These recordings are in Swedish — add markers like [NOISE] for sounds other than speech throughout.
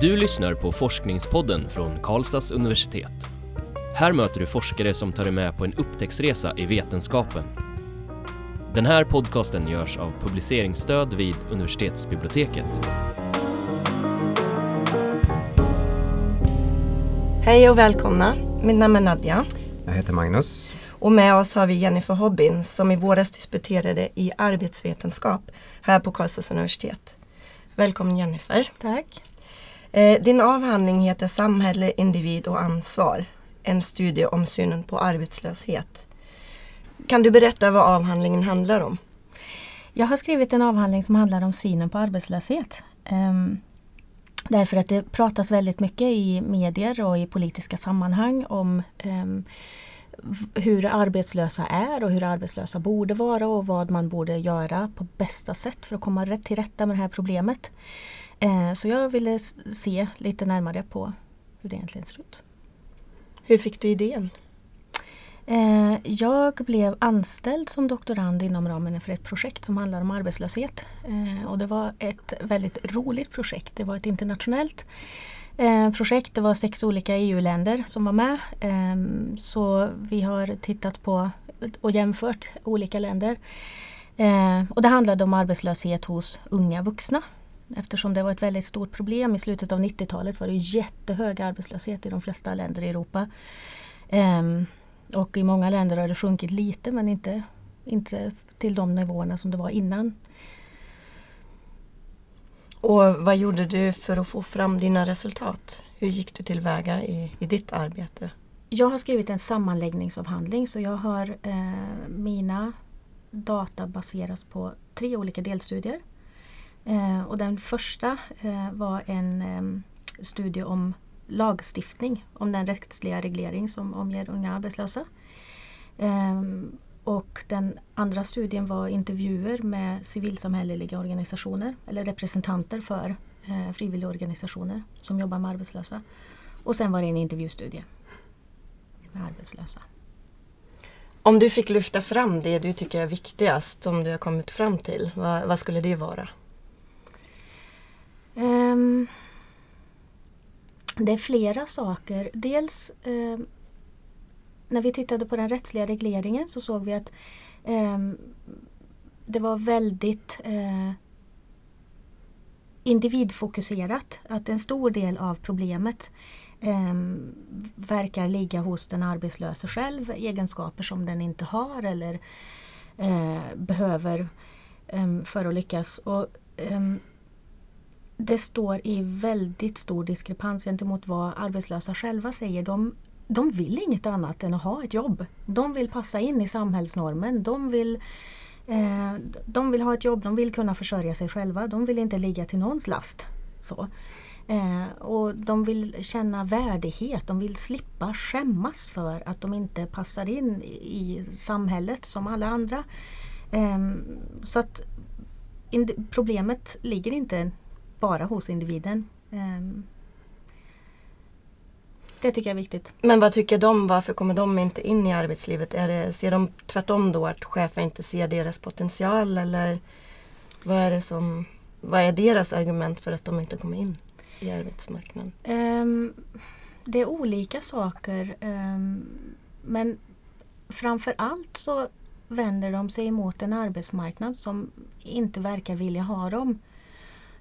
Du lyssnar på Forskningspodden från Karlstads universitet. Här möter du forskare som tar dig med på en upptäcktsresa i vetenskapen. Den här podcasten görs av publiceringsstöd vid universitetsbiblioteket. Hej och välkomna. Mitt namn är Nadja. Jag heter Magnus. Och med oss har vi Jennifer Hobbin som i våras disputerade i arbetsvetenskap här på Karlstads universitet. Välkommen Jennifer. Tack. Eh, din avhandling heter Samhälle, individ och ansvar. En studie om synen på arbetslöshet. Kan du berätta vad avhandlingen handlar om? Jag har skrivit en avhandling som handlar om synen på arbetslöshet. Ehm, därför att det pratas väldigt mycket i medier och i politiska sammanhang om um, hur arbetslösa är och hur arbetslösa borde vara och vad man borde göra på bästa sätt för att komma till rätta med det här problemet. Eh, så jag ville se lite närmare på hur det egentligen ser ut. Hur fick du idén? Eh, jag blev anställd som doktorand inom ramen för ett projekt som handlar om arbetslöshet. Eh, och det var ett väldigt roligt projekt. Det var ett internationellt projekt. Det var sex olika EU-länder som var med. Så vi har tittat på och jämfört olika länder. Och det handlade om arbetslöshet hos unga vuxna Eftersom det var ett väldigt stort problem i slutet av 90-talet var det jättehög arbetslöshet i de flesta länder i Europa. Um, och i många länder har det sjunkit lite men inte, inte till de nivåerna som det var innan. Och vad gjorde du för att få fram dina resultat? Hur gick du tillväga i, i ditt arbete? Jag har skrivit en sammanläggningsavhandling så jag har eh, mina data baseras på tre olika delstudier. Eh, och den första eh, var en eh, studie om lagstiftning, om den rättsliga reglering som omger unga arbetslösa. Ehm, och den andra studien var intervjuer med civilsamhälleliga organisationer eller representanter för eh, frivilligorganisationer som jobbar med arbetslösa. Och sen var det en intervjustudie med arbetslösa. Om du fick lyfta fram det du tycker är viktigast, som du har kommit fram till, vad, vad skulle det vara? Um, det är flera saker. Dels um, när vi tittade på den rättsliga regleringen så såg vi att um, det var väldigt uh, individfokuserat. Att en stor del av problemet um, verkar ligga hos den arbetslöse själv. Egenskaper som den inte har eller uh, behöver um, för att lyckas. Och, um, det står i väldigt stor diskrepans gentemot vad arbetslösa själva säger. De, de vill inget annat än att ha ett jobb. De vill passa in i samhällsnormen. De vill, eh, de vill ha ett jobb, de vill kunna försörja sig själva. De vill inte ligga till någons last. Så. Eh, och de vill känna värdighet, de vill slippa skämmas för att de inte passar in i samhället som alla andra. Eh, så att problemet ligger inte bara hos individen. Ehm, det tycker jag är viktigt. Men vad tycker de? Varför kommer de inte in i arbetslivet? Är det, ser de tvärtom då att chefen inte ser deras potential eller vad är, det som, vad är deras argument för att de inte kommer in i arbetsmarknaden? Um, det är olika saker um, men framför allt så vänder de sig emot en arbetsmarknad som inte verkar vilja ha dem.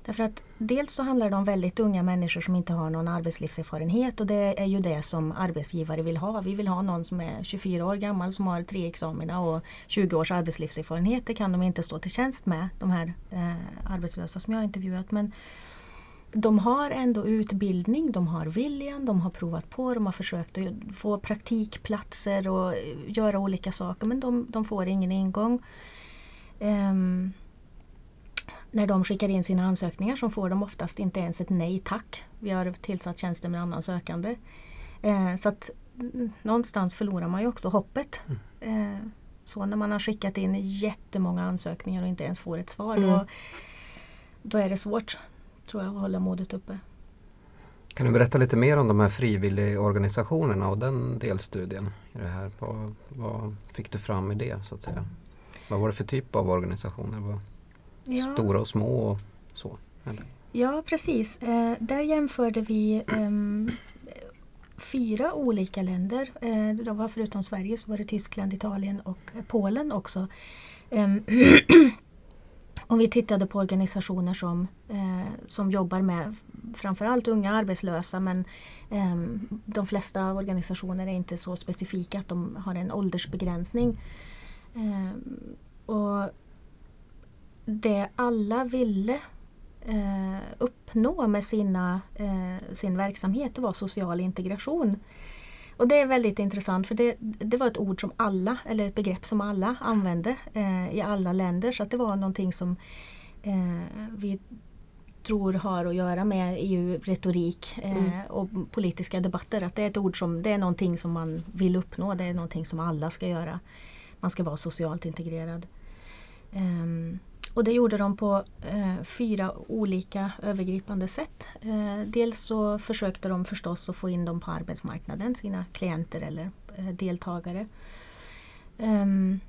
Därför att dels så handlar det om väldigt unga människor som inte har någon arbetslivserfarenhet och det är ju det som arbetsgivare vill ha. Vi vill ha någon som är 24 år gammal som har tre examina och 20 års arbetslivserfarenhet. Det kan de inte stå till tjänst med, de här eh, arbetslösa som jag har intervjuat. Men de har ändå utbildning, de har viljan, de har provat på, de har försökt att få praktikplatser och göra olika saker men de, de får ingen ingång. Um, när de skickar in sina ansökningar så får de oftast inte ens ett nej tack. Vi har tillsatt tjänster med annan sökande. Eh, så att någonstans förlorar man ju också hoppet. Mm. Eh, så när man har skickat in jättemånga ansökningar och inte ens får ett svar mm. då, då är det svårt tror jag att hålla modet uppe. Kan du berätta lite mer om de här frivilligorganisationerna och den delstudien? I det här? Vad, vad fick du fram i det så att säga? Vad var det för typ av organisationer? Ja. Stora och små och så? Eller? Ja, precis. Eh, där jämförde vi um, fyra olika länder. Eh, det var förutom Sverige så var det Tyskland, Italien och Polen också. [CLEARS THROAT] Um, och vi tittade på organisationer som, eh, som jobbar med framförallt unga arbetslösa men eh, de flesta organisationer är inte så specifika att de har en åldersbegränsning. Eh, och Det alla ville eh, uppnå med sina, eh, sin verksamhet var social integration. Och det är väldigt intressant för det, det var ett ord som alla, eller ett begrepp som alla använde eh, i alla länder så att det var någonting som eh, vi tror har att göra med EU-retorik eh, mm. och politiska debatter. Att det är ett ord som, det är någonting som man vill uppnå, det är någonting som alla ska göra. Man ska vara socialt integrerad. Um, och det gjorde de på eh, fyra olika övergripande sätt. Eh, dels så försökte de förstås att få in dem på arbetsmarknaden, sina klienter eller eh, deltagare. Ehm,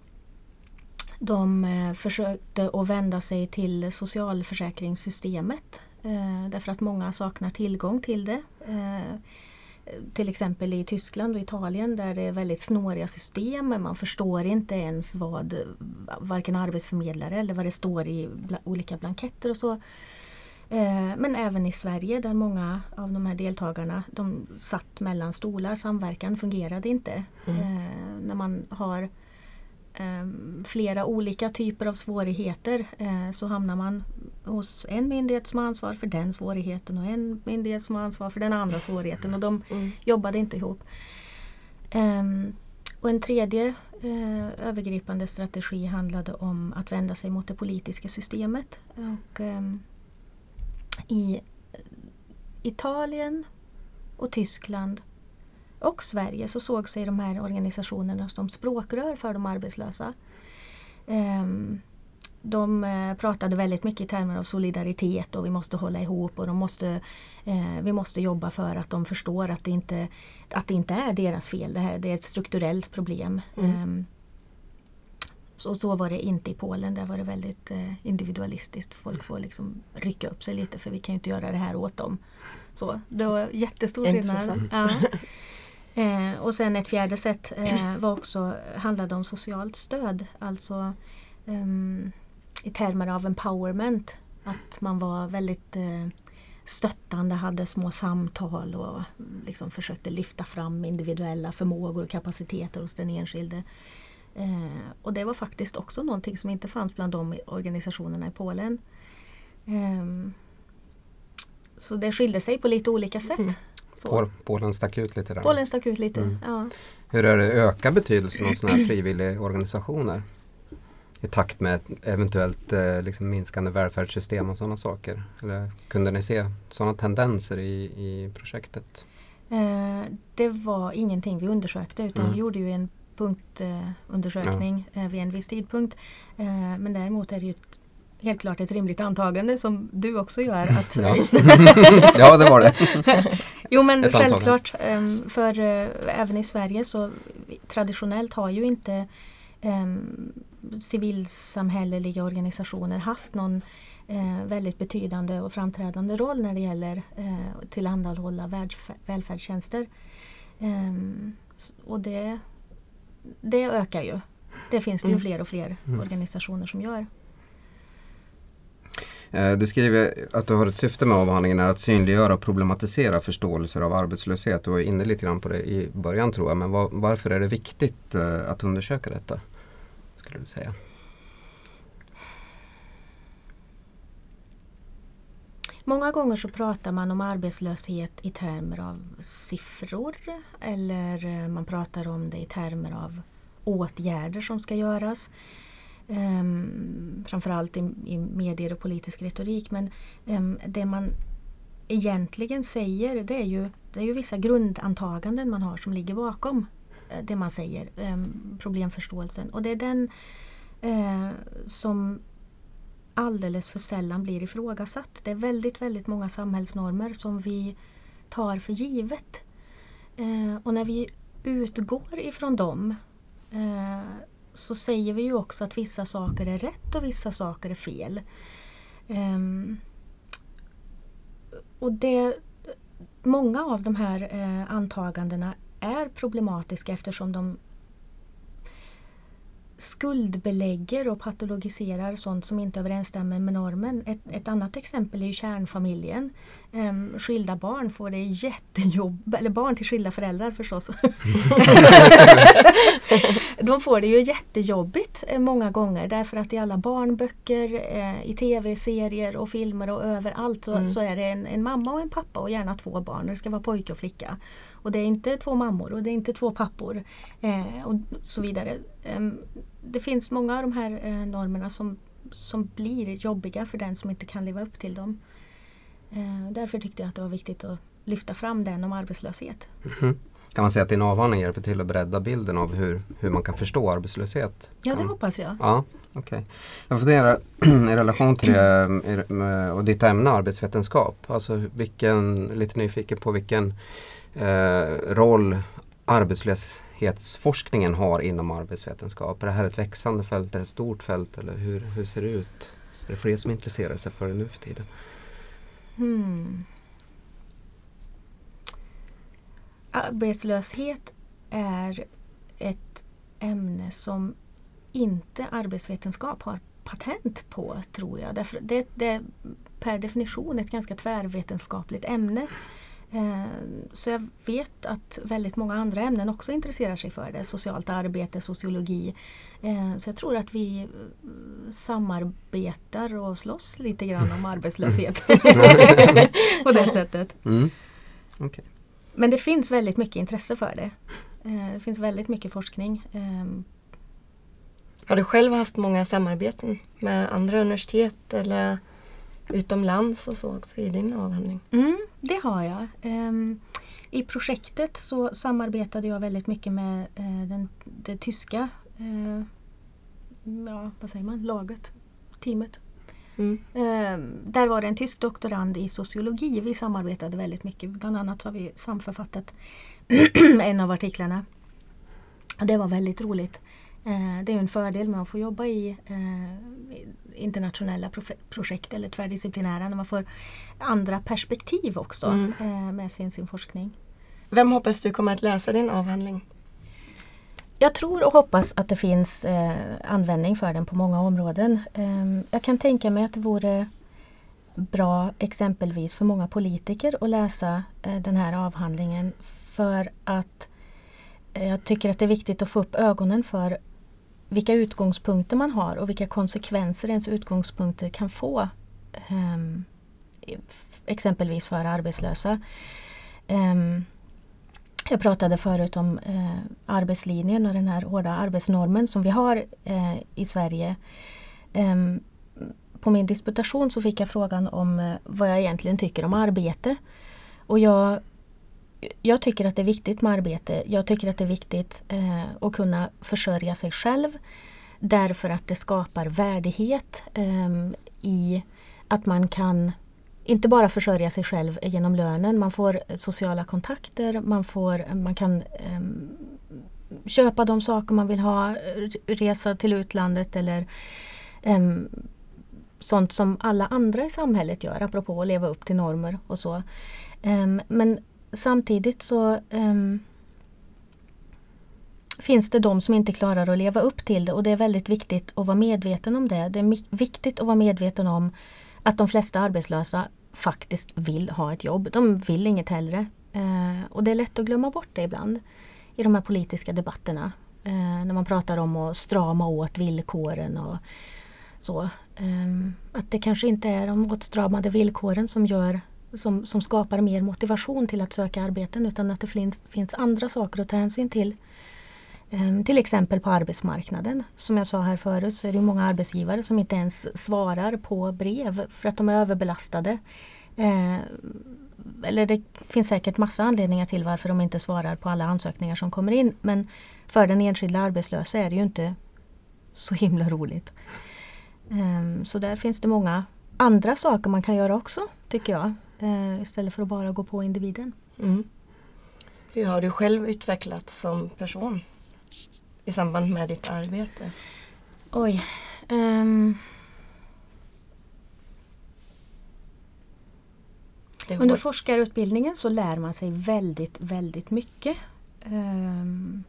de eh, försökte att vända sig till socialförsäkringssystemet eh, därför att många saknar tillgång till det. Eh, till exempel i Tyskland och Italien där det är väldigt snåriga system. Man förstår inte ens vad varken arbetsförmedlare eller vad det står i olika blanketter och så. Eh, men även i Sverige där många av de här deltagarna de satt mellan stolar. Samverkan fungerade inte. Mm. Eh, när man har flera olika typer av svårigheter eh, så hamnar man hos en myndighet som har ansvar för den svårigheten och en myndighet som har ansvar för den andra svårigheten och de mm. jobbade inte ihop. Um, och en tredje uh, övergripande strategi handlade om att vända sig mot det politiska systemet. Och, um, I Italien och Tyskland och Sverige så såg sig de här organisationerna som språkrör för de arbetslösa. Ehm, de eh, pratade väldigt mycket i termer av solidaritet och vi måste hålla ihop och de måste, eh, vi måste jobba för att de förstår att det inte, att det inte är deras fel. Det, här, det är ett strukturellt problem. Mm. Ehm, så, så var det inte i Polen, där var det väldigt eh, individualistiskt. Folk får liksom rycka upp sig lite för vi kan ju inte göra det här åt dem. Så, det var jättestor skillnad. Ja. Eh, och sen ett fjärde sätt eh, var också, handlade om socialt stöd. Alltså eh, i termer av empowerment. Att man var väldigt eh, stöttande, hade små samtal och liksom försökte lyfta fram individuella förmågor och kapaciteter hos den enskilde. Eh, och det var faktiskt också någonting som inte fanns bland de organisationerna i Polen. Eh, så det skilde sig på lite olika sätt. Mm. Så. Polen stack ut lite där. Polen stack ut lite, mm. ja. Hur är det, ökar betydelsen av sådana här frivilligorganisationer? I takt med eventuellt eh, liksom minskande välfärdssystem och sådana saker? Eller kunde ni se sådana tendenser i, i projektet? Eh, det var ingenting vi undersökte utan mm. vi gjorde ju en punktundersökning eh, ja. vid en viss tidpunkt. Eh, men däremot är det ju ett helt klart ett rimligt antagande som du också gör. [LAUGHS] Att ja. [LAUGHS] ja, det var det. [LAUGHS] jo men ett självklart, um, för uh, även i Sverige så traditionellt har ju inte um, civilsamhälleliga organisationer haft någon uh, väldigt betydande och framträdande roll när det gäller uh, tillhandahålla välfärdstjänster. Um, och det, det ökar ju. Det finns det ju mm. fler och fler mm. organisationer som gör. Eh, du skriver att du har ett syfte med avhandlingen är att synliggöra och problematisera förståelser av arbetslöshet. Du var inne lite grann på det i början tror jag. Men var, varför är det viktigt eh, att undersöka detta? Skulle du säga? Många gånger så pratar man om arbetslöshet i termer av siffror eller eh, man pratar om det i termer av åtgärder som ska göras. Um, framförallt i, i medier och politisk retorik. Men um, det man egentligen säger det är, ju, det är ju vissa grundantaganden man har som ligger bakom eh, det man säger, um, problemförståelsen. Och det är den uh, som alldeles för sällan blir ifrågasatt. Det är väldigt, väldigt många samhällsnormer som vi tar för givet. Eh, och när vi utgår ifrån dem eh, så säger vi ju också att vissa saker är rätt och vissa saker är fel. Um, och det, många av de här eh, antagandena är problematiska eftersom de skuldbelägger och patologiserar sånt som inte överensstämmer med normen. Ett, ett annat exempel är ju kärnfamiljen. Um, skilda barn får det jättejobb, eller barn till skilda föräldrar förstås. [LAUGHS] De får det ju jättejobbigt eh, många gånger därför att i alla barnböcker, eh, i tv-serier och filmer och överallt så, mm. så är det en, en, mamma och en pappa och gärna två barn. Det ska vara pojke och flicka. Och det är inte två mammor och det är inte två pappor. Eh, och så vidare. Eh, det finns många av de här eh, normerna som, som blir jobbiga för den som inte kan leva upp till dem. Eh, därför tyckte jag att det var viktigt att lyfta fram den om arbetslöshet. Mm. Kan man säga att din avhandling hjälper till att bredda bilden av hur, hur man kan förstå arbetslöshet? Ja, det hoppas jag. Ja, okay. Jag funderar [CLEARS THROAT] i relation till det och ditt ämne arbetsvetenskap. Alltså vilken, lite nyfiken på vilken eh, Eh, roll arbetslöshetsforskningen har inom arbetsvetenskap. Är det här ett växande fält, är det ett stort fält eller hur, hur ser det ut? Är det fler som intresserar sig för det nu för tiden? Hmm. Arbetslöshet är ett ämne som inte arbetsvetenskap har patent på tror jag. Därför det, det är per definition ett ganska tvärvetenskapligt ämne. Eh, så jag vet att väldigt många andra ämnen också intresserar sig för det. Socialt arbete, sociologi. Eh, så jag tror att vi eh, samarbetar och slåss lite grann om arbetslöshet. [LAUGHS] [LAUGHS] på det sättet. Mm. Okay. Men det finns väldigt mycket intresse för det. Det finns väldigt mycket forskning. Ehm. Har du själv haft många samarbeten med andra universitet eller utomlands och så också i din avhandling? Mm, det har jag. Um, I projektet så samarbetade jag väldigt mycket med uh, den, det tyska uh, ja, vad säger man, laget, teamet. Mm. Um, där var det en tysk doktorand i sociologi. Vi samarbetade väldigt mycket. Bland annat har vi samförfattat [CLEARS THROAT] en av artiklarna. Det var väldigt roligt. Uh, det är en fördel med att få jobba i internationella projekt eller tvärdisciplinära när man får andra perspektiv också mm. Eh, med sin, sin forskning. Vem hoppas du kommer att läsa din avhandling? Jag tror och hoppas att det finns eh, användning för den på många områden. Eh, jag kan tänka mig att det vore bra exempelvis för många politiker att läsa eh, den här avhandlingen för att eh, jag tycker att det är viktigt att få upp ögonen för vilka utgångspunkter man har och vilka konsekvenser ens utgångspunkter kan få. Um, exempelvis för arbetslösa. Um, jag pratade förut om uh, arbetslinjen och den här hårda arbetsnormen som vi har uh, i Sverige. Um, på min disputation så fick jag frågan om uh, vad jag egentligen tycker om arbete. Och jag jag tycker att det är viktigt med arbete. Jag tycker att det är viktigt eh, att kunna försörja sig själv. Därför att det skapar värdighet eh, i att man kan inte bara försörja sig själv genom lönen. Man får sociala kontakter, man, får, man kan eh, köpa de saker man vill ha, resa till utlandet eller ehm, sånt som alla andra i samhället gör, apropå att leva upp till normer och så. Ehm, men samtidigt så um, finns det de som inte klarar att leva upp till det och det är väldigt viktigt att vara medveten om det. Det är viktigt att vara medveten om att de flesta arbetslösa faktiskt vill ha ett jobb. De vill inget hellre. Uh, och det är lätt att glömma bort det ibland i de här politiska debatterna. Uh, när man pratar om att strama åt villkoren och så. Um, att det kanske inte är de åtstramade villkoren som gör som, som skapar mer motivation till att söka arbeten utan att det finns, finns andra saker att ta hänsyn till. Ehm, till exempel på arbetsmarknaden. Som jag sa här förut så är det många arbetsgivare som inte ens svarar på brev för att de är överbelastade. Ehm, eller det finns säkert massa anledningar till varför de inte svarar på alla ansökningar som kommer in. Men för den enskilda arbetslösa är det ju inte så himla roligt. Um, så där finns det många andra saker man kan göra också tycker jag eh, istället för att bara gå på individen. Mm. Hur har du själv utvecklats som person i samband med ditt arbete? Oj. Um, Under forskarutbildningen så lär man sig väldigt, väldigt mycket. Ehm,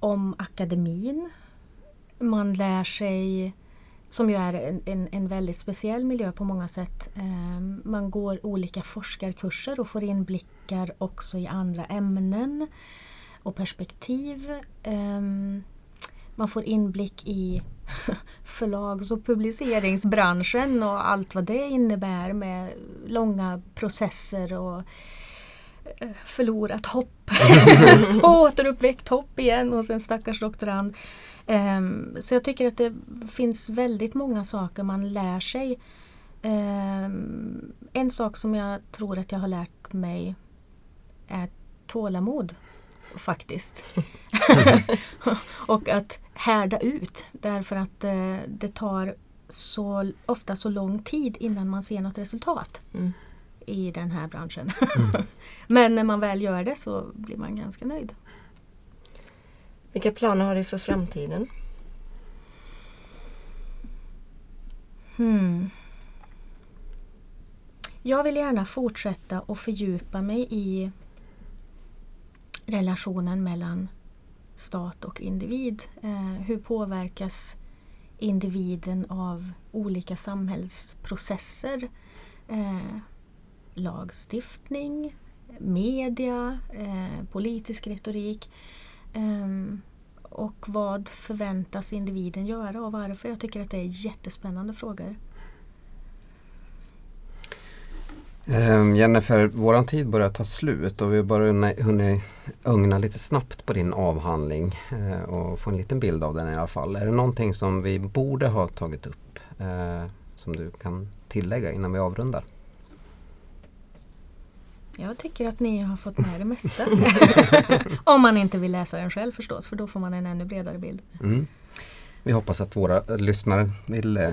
om akademin. Man lär sig, som ju är en, en, en väldigt speciell miljö på många sätt. Ehm, man går olika forskarkurser och får inblickar också i andra ämnen och perspektiv. Ehm, man får inblick i [LAUGHS] förlags och publiceringsbranschen och allt vad det innebär med långa processer och eh, förlorat hopp. och [LAUGHS] återuppväckt hopp igen hos en stackars doktorand. Ehm, så jag tycker att det finns väldigt många saker man lär sig. Ehm, en sak som jag tror att jag har lärt mig är tålamod faktiskt. [LAUGHS] och att härda ut därför att eh, det tar så, ofta så lång tid innan man ser något resultat Mm. I den här branschen. [LAUGHS] Men när man väl gör det så blir man ganska nöjd. Vilka planer har du för framtiden? Hmm. Jag vill gärna fortsätta och fördjupa mig i relationen mellan stat och individ. Eh, hur påverkas individen av olika samhällsprocesser? Eh, lagstiftning, media, eh, politisk retorik. eh, och vad förväntas individen göra och varför? Jag tycker att det är jättespännande frågor. Ehm, Jennifer, våran tid börjar ta slut och vi har bara hunnit- hunnit ögna lite snabbt på din avhandling eh, och få en liten bild av den i alla fall. Är det någonting som vi borde ha tagit upp eh, som du kan tillägga innan vi avrundar? Jag tycker att ni har fått med det mesta. [LAUGHS] Om man inte vill läsa den själv förstås, för då får man en ännu bredare bild. Mm. Vi hoppas att våra lyssnare vill eh,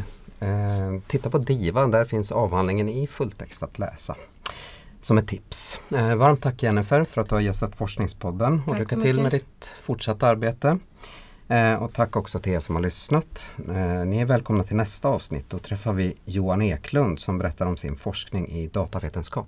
titta på DIVA. Där finns avhandlingen i fulltext att läsa. Som ett tips. Eh, varmt tack Jennifer för att du har gästat Forskningspodden och Tack lycka till med ditt fortsatta arbete. Eh, och tack också till er som har lyssnat. Eh, ni är välkomna till nästa avsnitt. Då träffar vi Johan Eklund som berättar om sin forskning i datavetenskap.